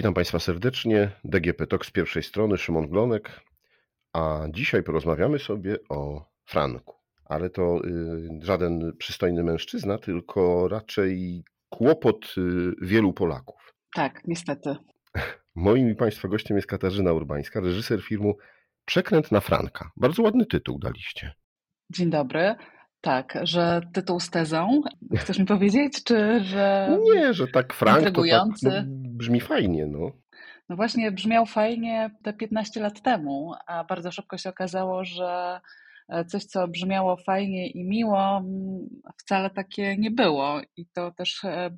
Witam Państwa serdecznie. DGP Talk z pierwszej strony, Szymon Glonek. A dzisiaj porozmawiamy sobie o Franku. Ale to y, żaden przystojny mężczyzna, tylko raczej kłopot y, wielu Polaków. Tak, niestety. Moim i Państwa gościem jest Katarzyna Urbańska, reżyser filmu Przekręt na Franka. Bardzo ładny tytuł daliście. Dzień dobry. Tak, że tytuł z tezą. Chcesz mi powiedzieć, czy że. Nie, że tak Frank to tak, no, brzmi fajnie, no. No właśnie, brzmiał fajnie te 15 lat temu, a bardzo szybko się okazało, że E, coś, co brzmiało fajnie i miło, wcale takie nie było. I to też e,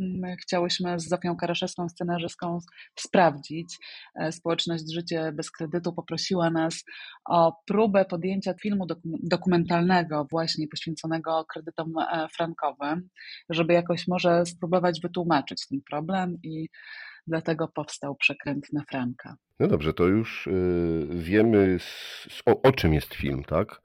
chciałyśmy z Zofią Karaszewską, scenarzystką, sprawdzić. E, społeczność Życie bez kredytu poprosiła nas o próbę podjęcia filmu dokumentalnego, właśnie poświęconego kredytom frankowym, żeby jakoś może spróbować wytłumaczyć ten problem i dlatego powstał przekręt na Franka. No dobrze, to już wiemy o, o czym jest film, tak?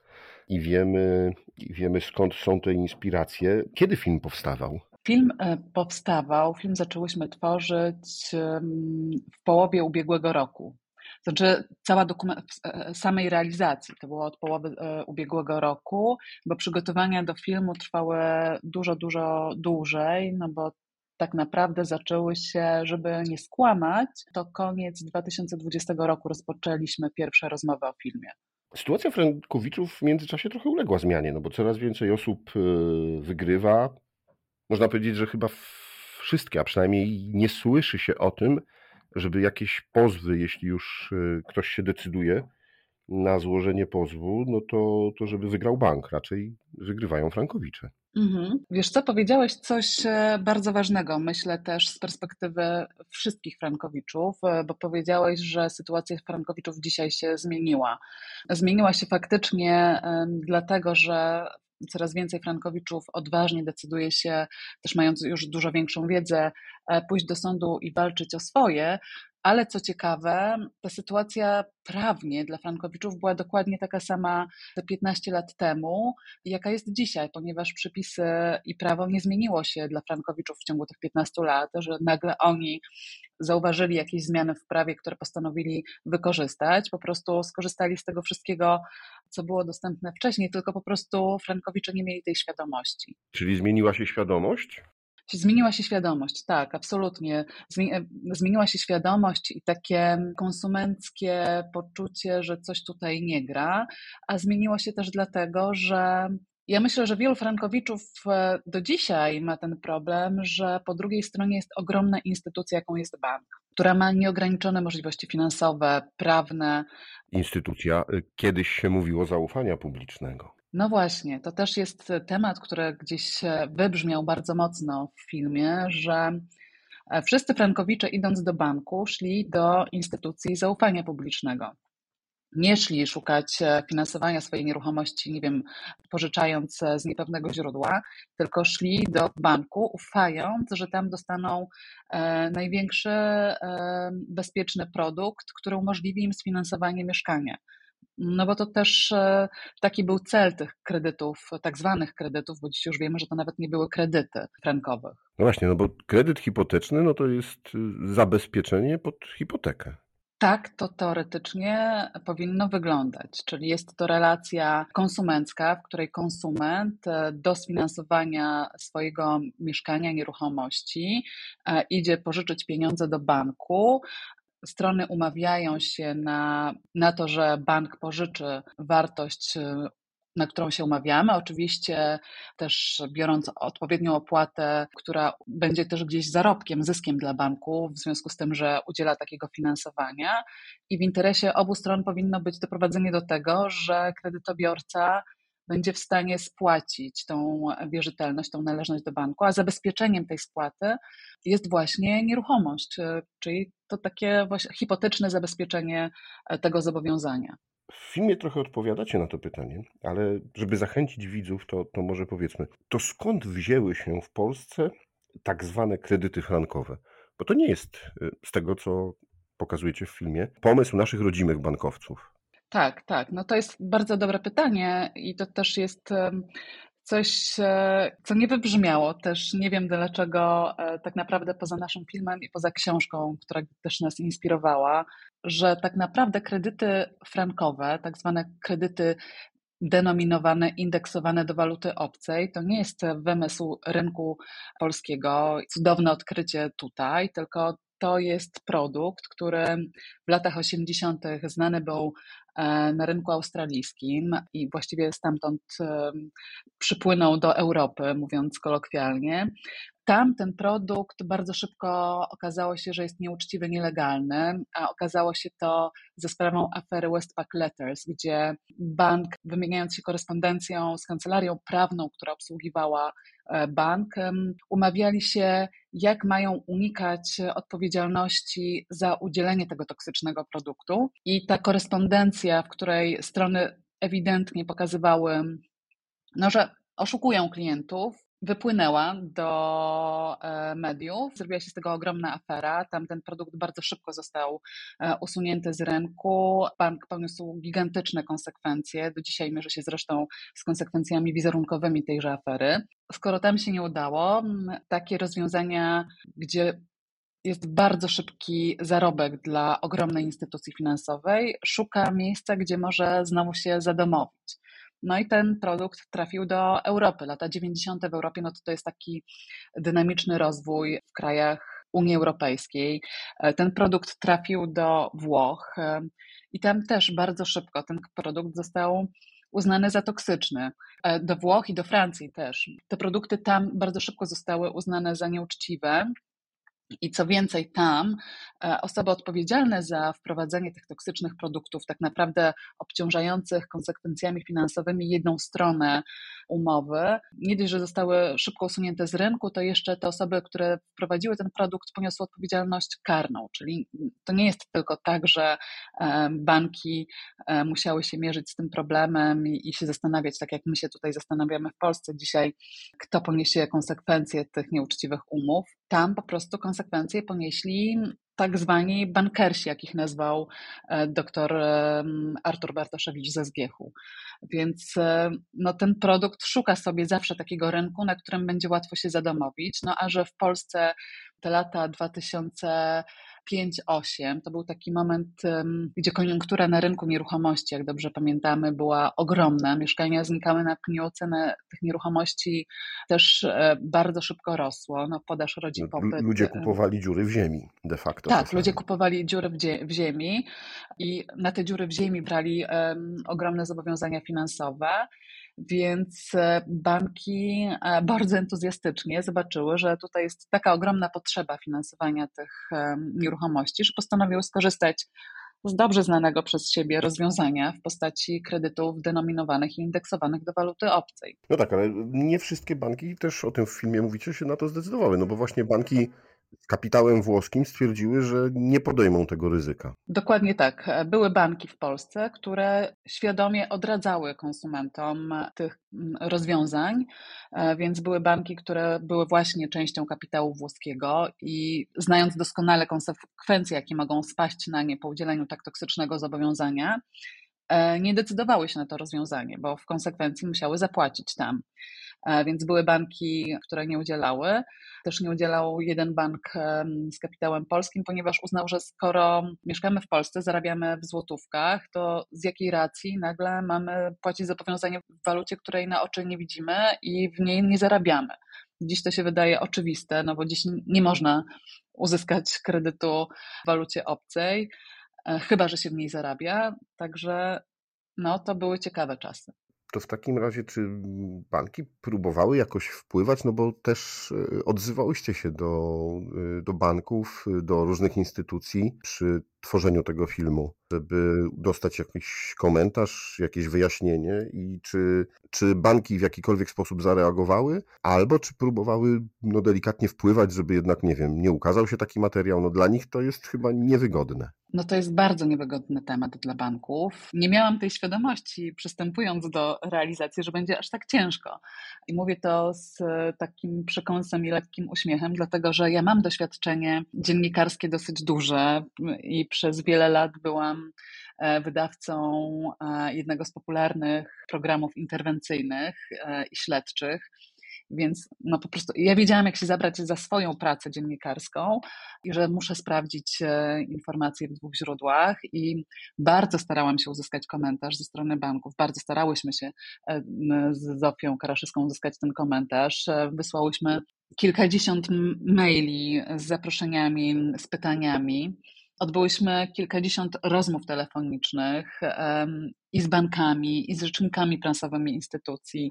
i wiemy, i wiemy skąd są te inspiracje. Kiedy film powstawał? Film e, powstawał, film zaczęłyśmy tworzyć w połowie ubiegłego roku. Znaczy, cała e, e, samej realizacji to było od połowy ubiegłego roku, bo przygotowania do filmu trwały dużo, dużo dłużej, no bo tak naprawdę zaczęły się, żeby nie skłamać, to koniec 2020 roku rozpoczęliśmy pierwsze rozmowy o filmie. Sytuacja Frankowiczów w międzyczasie trochę uległa zmianie, no bo coraz więcej osób y, wygrywa. Można powiedzieć, że chyba wszystkie, a przynajmniej nie słyszy się o tym, żeby jakieś pozwy, jeśli już y, ktoś się decyduje na złożenie pozwu, no to, to żeby wygrał bank. Raczej wygrywają Frankowicze. Mhm. Wiesz co, powiedziałeś coś e, bardzo ważnego, myślę też z perspektywy wszystkich Frankowiczów, e, bo powiedziałeś, że sytuacja Frankowiczów dzisiaj się zmieniła. Zmieniła się faktycznie dlatego, że coraz więcej Frankowiczów odważnie decyduje się, też mając już dużo większą wiedzę, e, pójść do sądu i walczyć o swoje, ale co ciekawe, ta sytuacja prawnie dla Frankowiczów była dokładnie taka sama te 15 lat temu, jaka jest dzisiaj, ponieważ przepisy i prawo nie zmieniło się dla Frankowiczów w ciągu tych 15 lat, że nagle oni zauważyli jakieś zmiany w prawie, które postanowili wykorzystać, po prostu skorzystali z tego wszystkiego, co było dostępne wcześniej, tylko po prostu Frankowicze nie mieli tej świadomości. Czyli zmieniła się świadomość? Zmieniła się świadomość, tak, absolutnie. Zmieniła się świadomość i takie konsumenckie poczucie, że coś tutaj nie gra, a zmieniło się też dlatego, że ja myślę, że wielu frankowiczów e, do dzisiaj ma ten problem, że po drugiej stronie jest ogromna instytucja, jaką jest bank, która ma nieograniczone możliwości finansowe, prawne. Instytucja, y, kiedyś się mówiło zaufania publicznego. No właśnie, to też jest temat, który gdzieś wybrzmiał bardzo mocno w filmie, że e, wszyscy frankowicze idąc do banku szli do instytucji zaufania publicznego. Nie szli szukać e, finansowania swojej nieruchomości, nie wiem, pożyczając z niepewnego źródła, tylko szli do banku, ufając, że tam dostaną e, największy bezpieczny produkt, który umożliwi im sfinansowanie mieszkania. No bo to też e, taki był cel tych kredytów, tak zwanych kredytów, bo dziś już wiemy, że to nawet nie były kredyty frankowych. No właśnie, no bo kredyt hipoteczny no to jest y, zabezpieczenie pod hipotekę. Tak, to teoretycznie powinno wyglądać, czyli jest to relacja konsumencka, w której konsument e, do sfinansowania swojego mieszkania, nieruchomości e, idzie pożyczyć pieniądze do banku, strony umawiają się na, na to, że bank pożyczy wartość y, na którą się umawiamy. Oczywiście też biorąc odpowiednią opłatę, która będzie też gdzieś zarobkiem, zyskiem dla banku, w związku z tym, że udziela takiego finansowania. I w interesie obu stron powinno być doprowadzenie do tego, że kredytobiorca będzie w stanie spłacić tą wierzytelność, tą należność do banku, a zabezpieczeniem tej spłaty jest właśnie nieruchomość, y, czyli to takie właśnie hipoteczne zabezpieczenie e, tego zobowiązania. W filmie trochę odpowiadacie na to pytanie, ale żeby zachęcić widzów, to, to może powiedzmy, to skąd wzięły się w Polsce tak zwane kredyty frankowe? Bo to nie jest y, z tego, co pokazujecie w filmie, pomysł naszych rodzimych bankowców. Tak, tak. No to jest bardzo dobre pytanie i to też jest coś, e, co nie wybrzmiało. Też nie wiem dlaczego, e, tak naprawdę poza naszym filmem i poza książką, która też nas inspirowała, że tak naprawdę kredyty frankowe, tak zwane kredyty denominowane, indeksowane do waluty obcej. To nie jest wymysł rynku polskiego, cudowne odkrycie tutaj, tylko to jest produkt, który w latach 80. znany był na rynku australijskim i właściwie stamtąd e, przypłynął do Europy, mówiąc kolokwialnie. Tam ten produkt bardzo szybko okazało się, że jest nieuczciwy, nielegalny, a okazało się to ze sprawą afery Westpac Letters, gdzie bank, wymieniając się korespondencją z kancelarią prawną, która obsługiwała e, bank, umawiali się, jak mają unikać odpowiedzialności za udzielenie tego toksycznego produktu. I ta korespondencja, w której strony ewidentnie pokazywały, no, że oszukują klientów, wypłynęła do e, mediów, zrobiła się z tego ogromna afera. Tam ten produkt bardzo szybko został e, usunięty z rynku. Bank poniósł gigantyczne konsekwencje. Do dzisiaj mierzy się zresztą z konsekwencjami wizerunkowymi tejże afery. Skoro tam się nie udało, takie rozwiązania, gdzie jest bardzo szybki zarobek dla ogromnej instytucji finansowej, szuka miejsca, gdzie może znowu się zadomowić. No i ten produkt trafił do Europy. Lata 90. w Europie no to, to jest taki dynamiczny rozwój w krajach Unii Europejskiej. E, ten produkt trafił do Włoch e, i tam też bardzo szybko ten produkt został uznany za toksyczny. E, do Włoch i do Francji też. Te produkty tam bardzo szybko zostały uznane za nieuczciwe. I co więcej, tam e, osoby odpowiedzialne za wprowadzenie tych toksycznych produktów, tak naprawdę obciążających konsekwencjami finansowymi jedną stronę umowy, nie dość, że zostały szybko usunięte z rynku, to jeszcze te osoby, które wprowadziły ten produkt, poniosły odpowiedzialność karną. Czyli to nie jest tylko tak, że e, banki e, musiały się mierzyć z tym problemem i się zastanawiać, tak jak my się tutaj zastanawiamy w Polsce dzisiaj, kto poniesie konsekwencje tych nieuczciwych umów. Tam po prostu konsekwencje ponieśli tak zwani bankersi, jak ich nazwał e, dr Artur Bartoszewicz ze Zgiechu. Więc e, no, ten produkt szuka sobie zawsze takiego rynku, na którym będzie łatwo się zadomowić. No a że w Polsce te lata 2000 5-8 to był taki moment, gdzie koniunktura na rynku nieruchomości, jak dobrze pamiętamy, była ogromna. Mieszkania znikały na pniu, ceny tych nieruchomości też e, bardzo szybko rosło. No, podaż rodzi no, popyt. Ludzie kupowali dziury w ziemi de facto. Tak, ludzie kupowali dziury w, ziemi i na te dziury w ziemi brali ogromne zobowiązania finansowe. Więc e, banki e, bardzo entuzjastycznie zobaczyły, że tutaj jest taka ogromna potrzeba finansowania tych nieruchomości, że postanowiły skorzystać z dobrze znanego przez siebie rozwiązania w postaci kredytów denominowanych i indeksowanych do waluty obcej. No tak, ale nie wszystkie banki też o tym w filmie mówicie się na to zdecydowały, no bo właśnie banki z kapitałem włoskim stwierdziły, że nie podejmą tego ryzyka. Dokładnie tak. Były banki w Polsce, które świadomie odradzały konsumentom tych mm, rozwiązań, e, więc były banki, które były właśnie częścią kapitału włoskiego i znając doskonale konsekwencje, jakie mogą spaść na nie po udzieleniu tak toksycznego zobowiązania, nie decydowały się na to rozwiązanie, bo w konsekwencji musiały zapłacić tam. E, więc były banki, które nie udzielały. Też nie udzielał jeden bank z kapitałem polskim, ponieważ uznał, że skoro mieszkamy w Polsce, zarabiamy w złotówkach, to z jakiej racji nagle mamy płacić zobowiązanie w walucie, której na oczy nie widzimy i w niej nie zarabiamy. Dziś to się wydaje oczywiste, no bo dziś nie można uzyskać kredytu w walucie obcej, e, chyba że się w niej zarabia. Także no, to były ciekawe czasy. To w takim razie, czy banki próbowały jakoś wpływać? No bo też e, odzywałyście się do, e, do banków, do różnych instytucji przy tworzeniu tego filmu, żeby dostać jakiś komentarz, jakieś wyjaśnienie i czy, czy banki w jakikolwiek sposób zareagowały, albo czy próbowały no, delikatnie wpływać, żeby jednak, nie wiem, nie ukazał się taki materiał. No dla nich to jest chyba niewygodne. No to jest bardzo niewygodny temat dla banków. Nie miałam tej świadomości, przystępując do realizacji, że będzie aż tak ciężko. I mówię to z takim przekąsem i lekkim uśmiechem, dlatego że ja mam doświadczenie dziennikarskie dosyć duże i przez wiele lat byłam e, wydawcą e, jednego z popularnych programów interwencyjnych i śledczych. Więc no po prostu ja wiedziałam, jak się zabrać za swoją pracę dziennikarską i że muszę sprawdzić e, informacje w dwóch źródłach i bardzo starałam się uzyskać komentarz ze strony banków. Bardzo starałyśmy się e, z Zofią Karaszyską uzyskać ten komentarz. E, wysłałyśmy kilkadziesiąt maili z zaproszeniami, z pytaniami. Odbyłyśmy kilkadziesiąt rozmów telefonicznych i z bankami, i z rzecznikami prasowymi instytucji.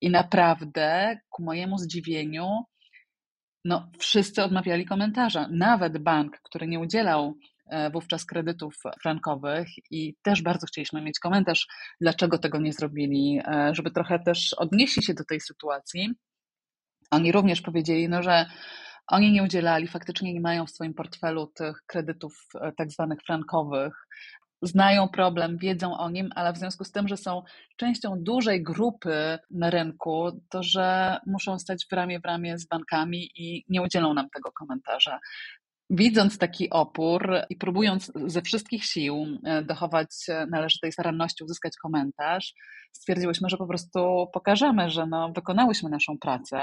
I naprawdę, ku mojemu zdziwieniu, no, wszyscy odmawiali komentarza. Nawet bank, który nie udzielał e, wówczas kredytów frankowych i też bardzo chcieliśmy mieć komentarz, dlaczego tego nie zrobili, e, żeby trochę też odnieśli się do tej sytuacji. Oni również powiedzieli, no, że oni nie udzielali, faktycznie nie mają w swoim portfelu tych kredytów e, tak zwanych frankowych. Znają problem, wiedzą o nim, ale w związku z tym, że są częścią dużej grupy na rynku, to że muszą stać w ramię w ramię z bankami i nie udzielą nam tego komentarza. Widząc taki opór i próbując ze wszystkich sił e, dochować należytej staranności, uzyskać komentarz, stwierdziłyśmy, że po prostu pokażemy, że no, wykonałyśmy naszą pracę.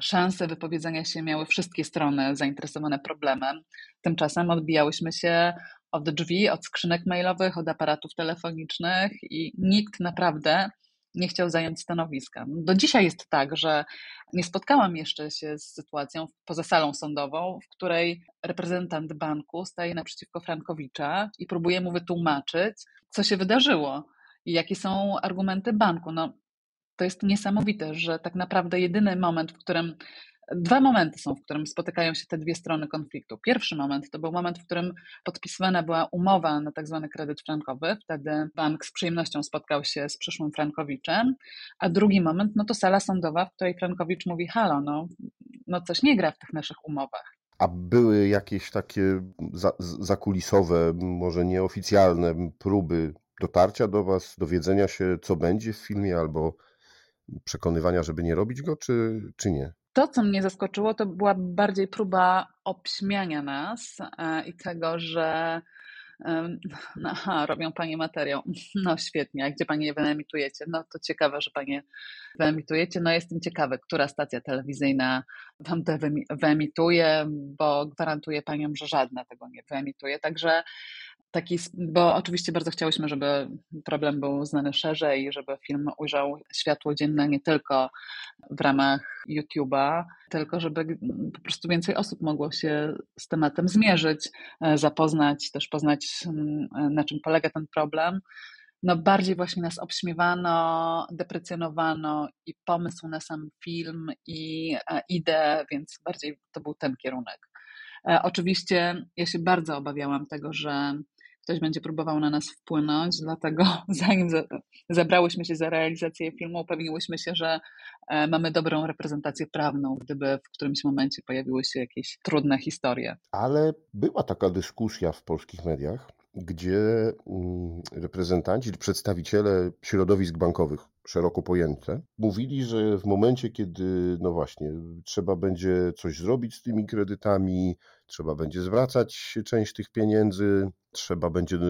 Szanse wypowiedzenia się miały wszystkie strony zainteresowane problemem. Tymczasem odbijałyśmy się od drzwi, od skrzynek mailowych, od aparatów telefonicznych i nikt naprawdę nie chciał zająć stanowiska. Do dzisiaj jest tak, że nie spotkałam jeszcze się z sytuacją poza salą sądową, w której reprezentant banku staje naprzeciwko Frankowicza i próbuje mu wytłumaczyć, co się wydarzyło i jakie są argumenty banku. No, to jest niesamowite, że tak naprawdę jedyny moment, w którym Dwa momenty są, w którym spotykają się te dwie strony konfliktu. Pierwszy moment to był moment, w którym podpisywana była umowa na tak zwany kredyt frankowy. Wtedy bank z przyjemnością spotkał się z przyszłym Frankowiczem. A drugi moment, no to sala sądowa, w której Frankowicz mówi: Halo, no, no coś nie gra w tych naszych umowach. A były jakieś takie za, zakulisowe, może nieoficjalne próby dotarcia do Was, dowiedzenia się, co będzie w filmie, albo przekonywania, żeby nie robić go, czy, czy nie? To, co mnie zaskoczyło, to była bardziej próba obśmiania nas e, i tego, że no, aha, robią Panie materiał. No świetnie, a gdzie Panie je wyemitujecie? No to ciekawe, że Panie wyemitujecie. No jestem ciekawy, która stacja telewizyjna Wam to wyemituje, bo gwarantuję Paniom, że żadna tego nie wyemituje. Także taki, bo oczywiście bardzo chciałyśmy, żeby problem był znany szerzej, żeby film ujrzał światło dzienne nie tylko w ramach YouTube'a, tylko żeby po prostu więcej osób mogło się z tematem zmierzyć, e, zapoznać, też poznać mm, na czym polega ten problem. No bardziej właśnie nas obśmiewano, deprecjonowano i pomysł na sam film i e, ideę, więc bardziej to był ten kierunek. E, oczywiście ja się bardzo obawiałam tego, że ktoś będzie próbował na nas wpłynąć, dlatego zanim zabrałyśmy się za realizację filmu, upewniłyśmy się, że e, mamy dobrą reprezentację prawną, gdyby w którymś momencie pojawiły się jakieś trudne historie. Ale była taka dyskusja w polskich mediach, gdzie mm, reprezentanci, przedstawiciele środowisk bankowych, szeroko pojęte, mówili, że w momencie, kiedy, no właśnie, trzeba będzie coś zrobić z tymi kredytami, trzeba będzie zwracać część tych pieniędzy, trzeba będzie y,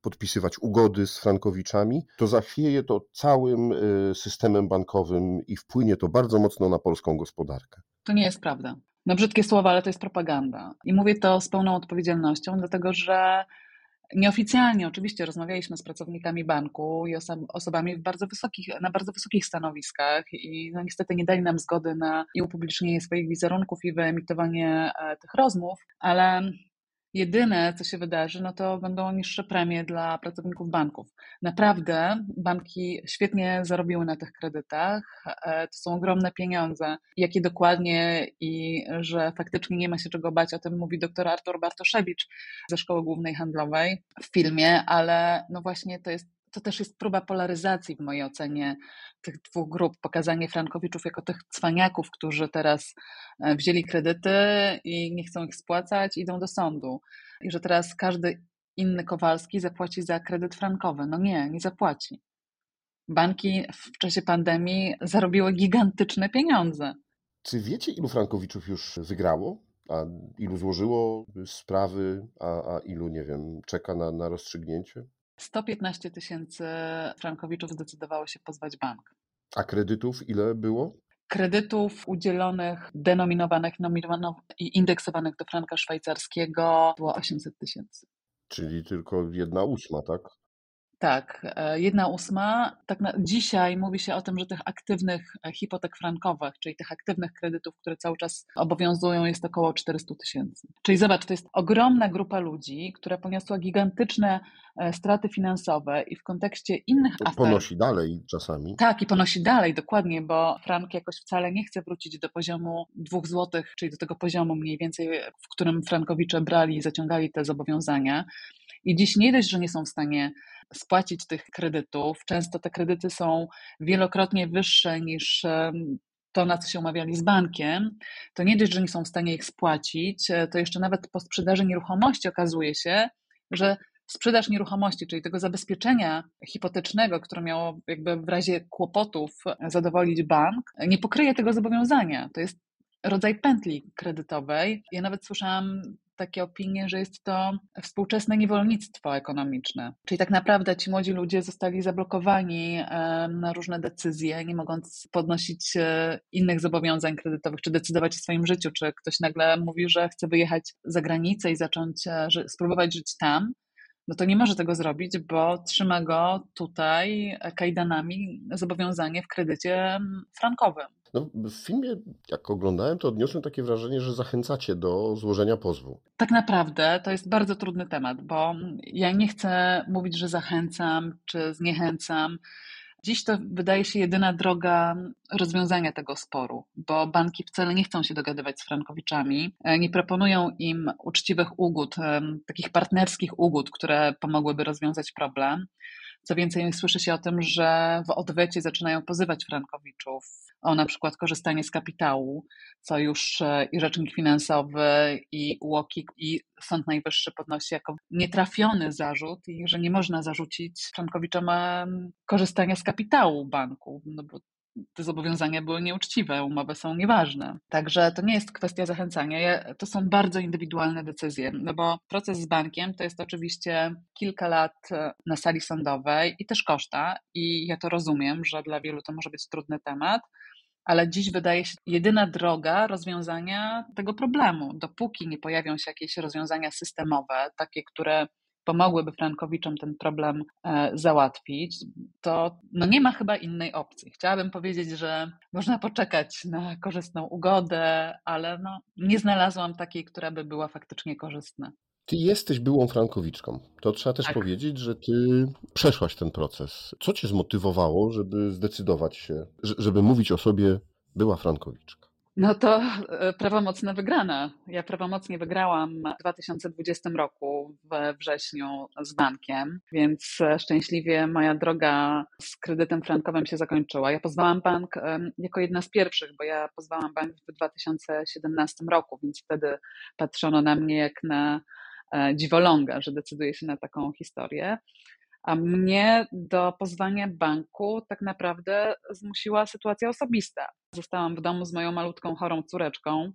podpisywać ugody z frankowiczami, to zachwieje to całym y, systemem bankowym i wpłynie to bardzo mocno na polską gospodarkę. To nie jest prawda. Na brzydkie słowa, ale to jest propaganda. I mówię to z pełną odpowiedzialnością, dlatego że Nieoficjalnie oczywiście rozmawialiśmy z pracownikami banku i oso osobami bardzo wysokich, na bardzo wysokich stanowiskach i no niestety nie dali nam zgody na upublicznienie swoich wizerunków i wyemitowanie e, tych rozmów, ale jedyne, co się wydarzy, no to będą niższe premie dla pracowników banków. Naprawdę banki świetnie zarobiły na tych kredytach. E, to są ogromne pieniądze. Jakie dokładnie i że faktycznie nie ma się czego bać, o tym mówi dr Artur Bartoszewicz ze Szkoły Głównej Handlowej w filmie, ale no właśnie to jest to też jest próba polaryzacji w mojej ocenie tych dwóch grup. Pokazanie Frankowiczów jako tych cwaniaków, którzy teraz e, wzięli kredyty i nie chcą ich spłacać, idą do sądu. I że teraz każdy inny Kowalski zapłaci za kredyt frankowy. No nie, nie zapłaci. Banki w czasie pandemii zarobiły gigantyczne pieniądze. Czy wiecie, ilu Frankowiczów już wygrało? A ilu złożyło sprawy, a, a ilu, nie wiem, czeka na, na rozstrzygnięcie? 115 tysięcy frankowiczów zdecydowało się pozwać bank. A kredytów ile było? Kredytów udzielonych, denominowanych i indeksowanych do franka szwajcarskiego było 800 tysięcy. Czyli tylko jedna ósma, tak? Tak, e, jedna ósma. Tak na, dzisiaj mówi się o tym, że tych aktywnych e, hipotek frankowych, czyli tych aktywnych kredytów, które cały czas obowiązują, jest około 400 tysięcy. Czyli zobacz, to jest ogromna grupa ludzi, która poniosła gigantyczne e, straty finansowe i w kontekście innych afer. Ponosi dalej czasami. Tak, i ponosi dalej, dokładnie, bo frank jakoś wcale nie chce wrócić do poziomu dwóch złotych, czyli do tego poziomu mniej więcej, w którym frankowicze brali i zaciągali te zobowiązania. I dziś nie dość, że nie są w stanie spłacić tych kredytów. Często te kredyty są wielokrotnie wyższe niż to, na co się umawiali z bankiem, to nie dość, że nie są w stanie ich spłacić, e, to jeszcze nawet po sprzedaży nieruchomości okazuje się, że sprzedaż nieruchomości, czyli tego zabezpieczenia hipotecznego, które miało jakby w razie kłopotów zadowolić bank, nie pokryje tego zobowiązania. To jest rodzaj pętli kredytowej. Ja nawet słyszałam takie opinie, że jest to współczesne niewolnictwo ekonomiczne. Czyli tak naprawdę ci młodzi ludzie zostali zablokowani na różne decyzje, nie mogąc podnosić e, innych zobowiązań kredytowych, czy decydować o swoim życiu, czy ktoś nagle mówi, że chce wyjechać za granicę i zacząć e, spróbować żyć tam no to nie może tego zrobić, bo trzyma go tutaj kajdanami zobowiązanie w kredycie frankowym. No, w filmie, jak oglądałem, to odniosłem takie wrażenie, że zachęcacie do złożenia pozwu. Tak naprawdę to jest bardzo trudny temat, bo ja nie chcę mówić, że zachęcam czy zniechęcam. Dziś to wydaje się jedyna droga rozwiązania tego sporu, bo banki wcale nie chcą się dogadywać z frankowiczami, e, nie proponują im uczciwych ugód, takich partnerskich ugód, które pomogłyby rozwiązać problem. Co więcej, słyszy się o tym, że w odwecie zaczynają pozywać frankowiczów o na przykład korzystanie z kapitału, co już e, i Rzecznik Finansowy, i UOKiK, i Sąd Najwyższy podnosi jako nietrafiony zarzut i że nie można zarzucić frankowiczom korzystania z kapitału banku, no bo te zobowiązania były nieuczciwe, umowy są nieważne. Także to nie jest kwestia zachęcania, to są bardzo indywidualne decyzje, no bo proces z bankiem to jest oczywiście kilka lat e, na sali sądowej i też koszta i ja to rozumiem, że dla wielu to może być trudny temat, ale dziś wydaje się jedyna droga rozwiązania tego problemu. Dopóki nie pojawią się jakieś rozwiązania systemowe, takie, które pomogłyby Frankowiczom ten problem e, załatwić, to no nie ma chyba innej opcji. Chciałabym powiedzieć, że można poczekać na korzystną ugodę, ale no, nie znalazłam takiej, która by była faktycznie korzystna. Ty jesteś byłą Frankowiczką. To trzeba też tak. powiedzieć, że ty przeszłaś ten proces. Co cię zmotywowało, żeby zdecydować się, żeby mówić o sobie była Frankowiczka? No to e, prawomocna wygrana. Ja prawomocnie wygrałam w 2020 roku we wrześniu z bankiem, więc e, szczęśliwie moja droga z kredytem frankowym się zakończyła. Ja pozwałam bank jako jedna z pierwszych, bo ja pozwałam bank w 2017 roku, więc wtedy patrzono na mnie jak na dziwoląga, że decyduje się na taką historię. A mnie do pozwania banku tak naprawdę zmusiła sytuacja osobista. Zostałam w domu z moją malutką chorą córeczką.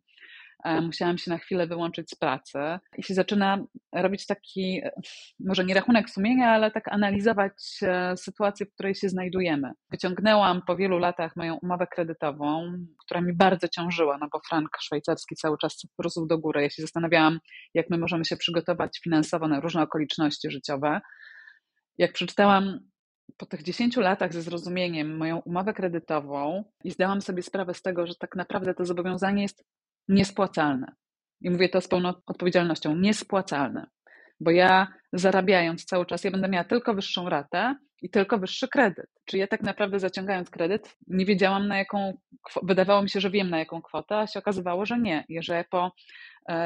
E, musiałam się na chwilę wyłączyć z pracy i się zaczyna robić taki, może nie rachunek sumienia, ale tak analizować e, sytuację, w której się znajdujemy. Wyciągnęłam po wielu latach moją umowę kredytową, która mi bardzo ciążyła, no bo frank szwajcarski cały czas rósł do góry. Ja się zastanawiałam, jak my możemy się przygotować finansowo na różne okoliczności życiowe jak przeczytałam po tych 10 latach ze zrozumieniem moją umowę kredytową i zdałam sobie sprawę z tego, że tak naprawdę to zobowiązanie jest niespłacalne. I mówię to z pełną odpowiedzialnością, niespłacalne. Bo ja zarabiając cały czas, ja będę miała tylko wyższą ratę i tylko wyższy kredyt. Czyli ja tak naprawdę zaciągając kredyt, nie wiedziałam na jaką, wydawało mi się, że wiem na jaką kwotę, a się okazywało, że nie. I że po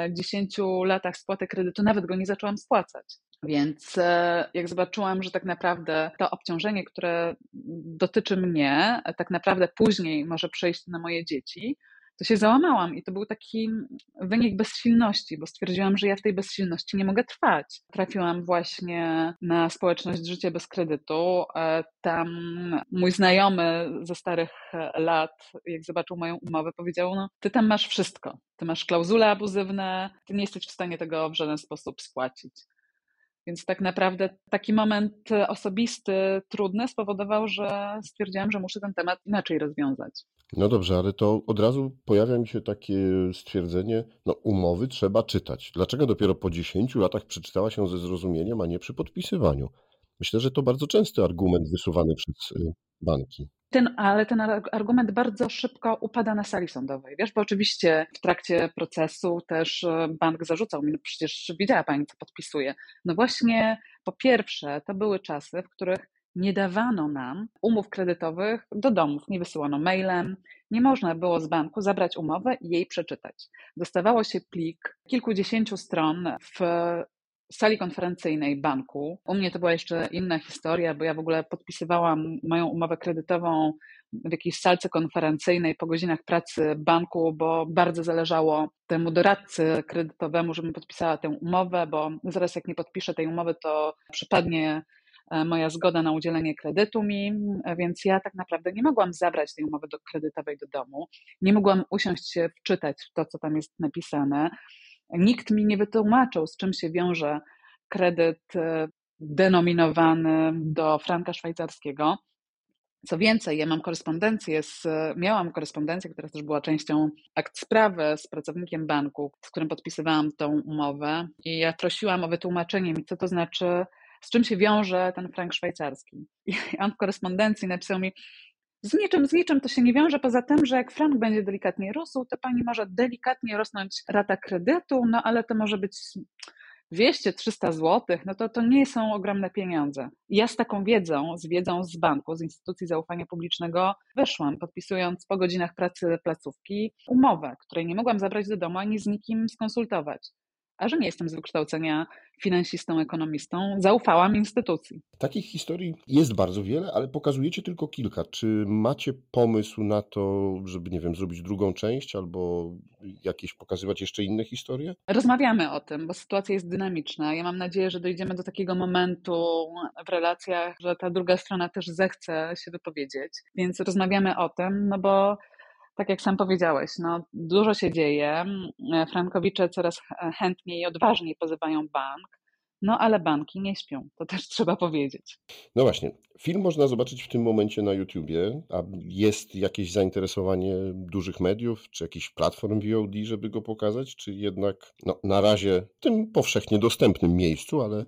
10 e, latach spłaty kredytu nawet go nie zaczęłam spłacać. Więc e, jak zobaczyłam, że tak naprawdę to obciążenie, które dotyczy mnie, tak naprawdę później może przejść na moje dzieci, to się załamałam i to był taki wynik bezsilności, bo stwierdziłam, że ja w tej bezsilności nie mogę trwać. Trafiłam właśnie na społeczność Życie bez kredytu. E, tam mój znajomy ze starych lat, jak zobaczył moją umowę, powiedział: No, ty tam masz wszystko. Ty masz klauzule abuzywne, ty nie jesteś w stanie tego w żaden sposób spłacić. Więc tak naprawdę taki moment osobisty, trudny spowodował, że stwierdziłam, że muszę ten temat inaczej rozwiązać. No dobrze, ale to od razu pojawia mi się takie stwierdzenie, no umowy trzeba czytać. Dlaczego dopiero po 10 latach przeczytała się ze zrozumieniem, a nie przy podpisywaniu? Myślę, że to bardzo częsty argument wysuwany przez y, banki. Ten, ale ten argument bardzo szybko upada na sali sądowej. Wiesz, bo oczywiście w trakcie procesu też e, bank zarzucał mi, no przecież wiedziała pani, co podpisuje. No właśnie, po pierwsze, to były czasy, w których nie dawano nam umów kredytowych do domów, nie wysyłano mailem, nie można było z banku zabrać umowę i jej przeczytać. Dostawało się plik kilkudziesięciu stron w sali konferencyjnej banku. U mnie to była jeszcze inna historia, bo ja w ogóle podpisywałam moją umowę kredytową w jakiejś salce konferencyjnej po godzinach pracy banku, bo bardzo zależało temu doradcy kredytowemu, żebym podpisała tę umowę, bo zaraz jak nie podpiszę tej umowy, to przypadnie e, moja zgoda na udzielenie kredytu mi, więc ja tak naprawdę nie mogłam zabrać tej umowy do kredytowej do domu, nie mogłam usiąść się wczytać w to, co tam jest napisane. Nikt mi nie wytłumaczył, z czym się wiąże kredyt e, denominowany do franka szwajcarskiego. Co więcej, ja mam korespondencję z, miałam korespondencję, która też była częścią akt sprawy z pracownikiem banku, z którym podpisywałam tą umowę i ja prosiłam o wytłumaczenie mi, co to znaczy, z czym się wiąże ten frank szwajcarski. I on w korespondencji napisał mi, z niczym, z niczym to się nie wiąże, poza tym, że jak frank będzie delikatnie rósł, to pani może delikatnie rosnąć rata kredytu, no ale to może być 200-300 zł, no to to nie są ogromne pieniądze. Ja z taką wiedzą, z wiedzą z banku, z instytucji zaufania publicznego weszłam, podpisując po godzinach pracy placówki umowę, której nie mogłam zabrać do domu ani z nikim skonsultować a że nie jestem z wykształcenia finansistą, ekonomistą, zaufałam instytucji. Takich historii jest bardzo wiele, ale pokazujecie tylko kilka. Czy macie pomysł na to, żeby, nie wiem, zrobić drugą część albo jakieś pokazywać jeszcze inne historie? Rozmawiamy o tym, bo sytuacja jest dynamiczna. Ja mam nadzieję, że dojdziemy do takiego momentu w relacjach, że ta druga strona też zechce się wypowiedzieć. Więc rozmawiamy o tym, no bo tak jak sam powiedziałeś, no, dużo się dzieje. Frankowicze coraz chętniej i odważniej pozywają bank, no ale banki nie śpią, to też trzeba powiedzieć. No właśnie, film można zobaczyć w tym momencie na YouTubie, a jest jakieś zainteresowanie dużych mediów, czy jakichś platform VOD, żeby go pokazać, czy jednak no, na razie w tym powszechnie dostępnym miejscu, ale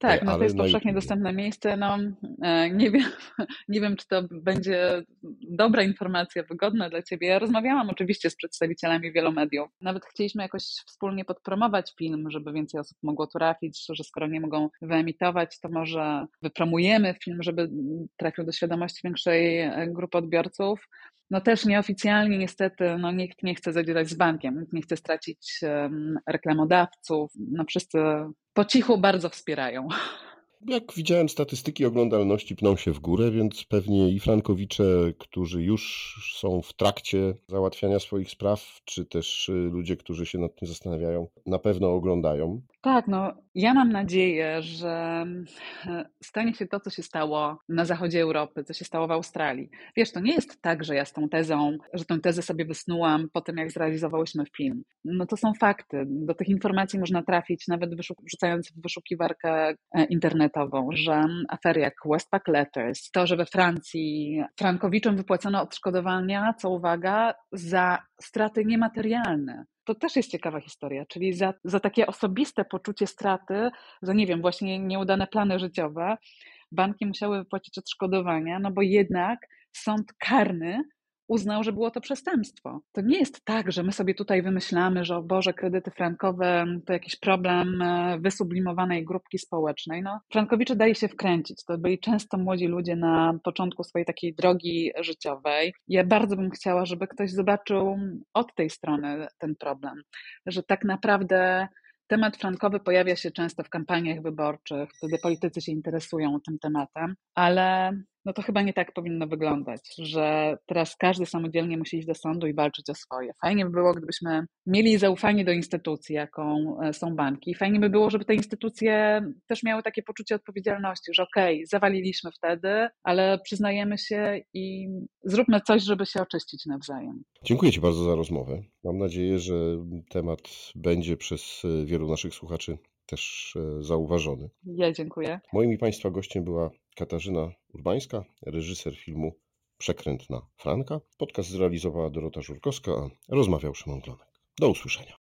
tak, no to jest powszechnie dostępne miejsce. No, e, nie, wiem, nie wiem, czy to będzie dobra informacja, wygodna dla Ciebie. Ja rozmawiałam oczywiście z przedstawicielami wielu mediów. Nawet chcieliśmy jakoś wspólnie podpromować film, żeby więcej osób mogło trafić, że skoro nie mogą wyemitować, to może wypromujemy film, żeby trafił do świadomości większej e, grupy odbiorców. No też nieoficjalnie niestety no nikt nie chce zadzierać z bankiem, nikt nie chce stracić um, reklamodawców. No wszyscy po cichu bardzo wspierają. Jak widziałem, statystyki oglądalności pną się w górę, więc pewnie i frankowicze, którzy już są w trakcie załatwiania swoich spraw, czy też y, ludzie, którzy się nad tym zastanawiają, na pewno oglądają. Tak, no ja mam nadzieję, że e, stanie się to, co się stało na zachodzie Europy, co się stało w Australii. Wiesz, to nie jest tak, że ja z tą tezą, że tę tezę sobie wysnułam po tym, jak zrealizowałyśmy film. No to są fakty. Do tych informacji można trafić nawet wrzucając w wyszukiwarkę e, internetową, że afery jak Westpac Letters, to, że we Francji frankowiczom wypłacono odszkodowania, co uwaga, za straty niematerialne to też jest ciekawa historia, czyli za, za takie osobiste poczucie straty, za nie wiem, właśnie nieudane plany życiowe, banki musiały wypłacić odszkodowania, no bo jednak sąd karny uznał, że było to przestępstwo. To nie jest tak, że my sobie tutaj wymyślamy, że o Boże, kredyty frankowe to jakiś problem e, wysublimowanej grupki społecznej. No, frankowicze daje się wkręcić. To byli często młodzi ludzie na początku swojej takiej drogi życiowej. Ja bardzo bym chciała, żeby ktoś zobaczył od tej strony ten problem, że tak naprawdę Temat frankowy pojawia się często w kampaniach wyborczych, wtedy politycy się interesują tym tematem, ale no to chyba nie tak powinno wyglądać, że teraz każdy samodzielnie musi iść do sądu i walczyć o swoje. Fajnie by było, gdybyśmy mieli zaufanie do instytucji, jaką e, są banki. Fajnie by było, żeby te instytucje też miały takie poczucie odpowiedzialności, że okej, okay, zawaliliśmy wtedy, ale przyznajemy się i zróbmy coś, żeby się oczyścić nawzajem. Dziękuję Ci bardzo za rozmowę. Mam nadzieję, że temat będzie przez e, wielu naszych słuchaczy też e, zauważony. Ja dziękuję. Moim i Państwa gościem była Katarzyna Urbańska, reżyser filmu Przekrętna Franka. Podcast zrealizowała Dorota Żurkowska, a rozmawiał Szymon Glonek. Do usłyszenia.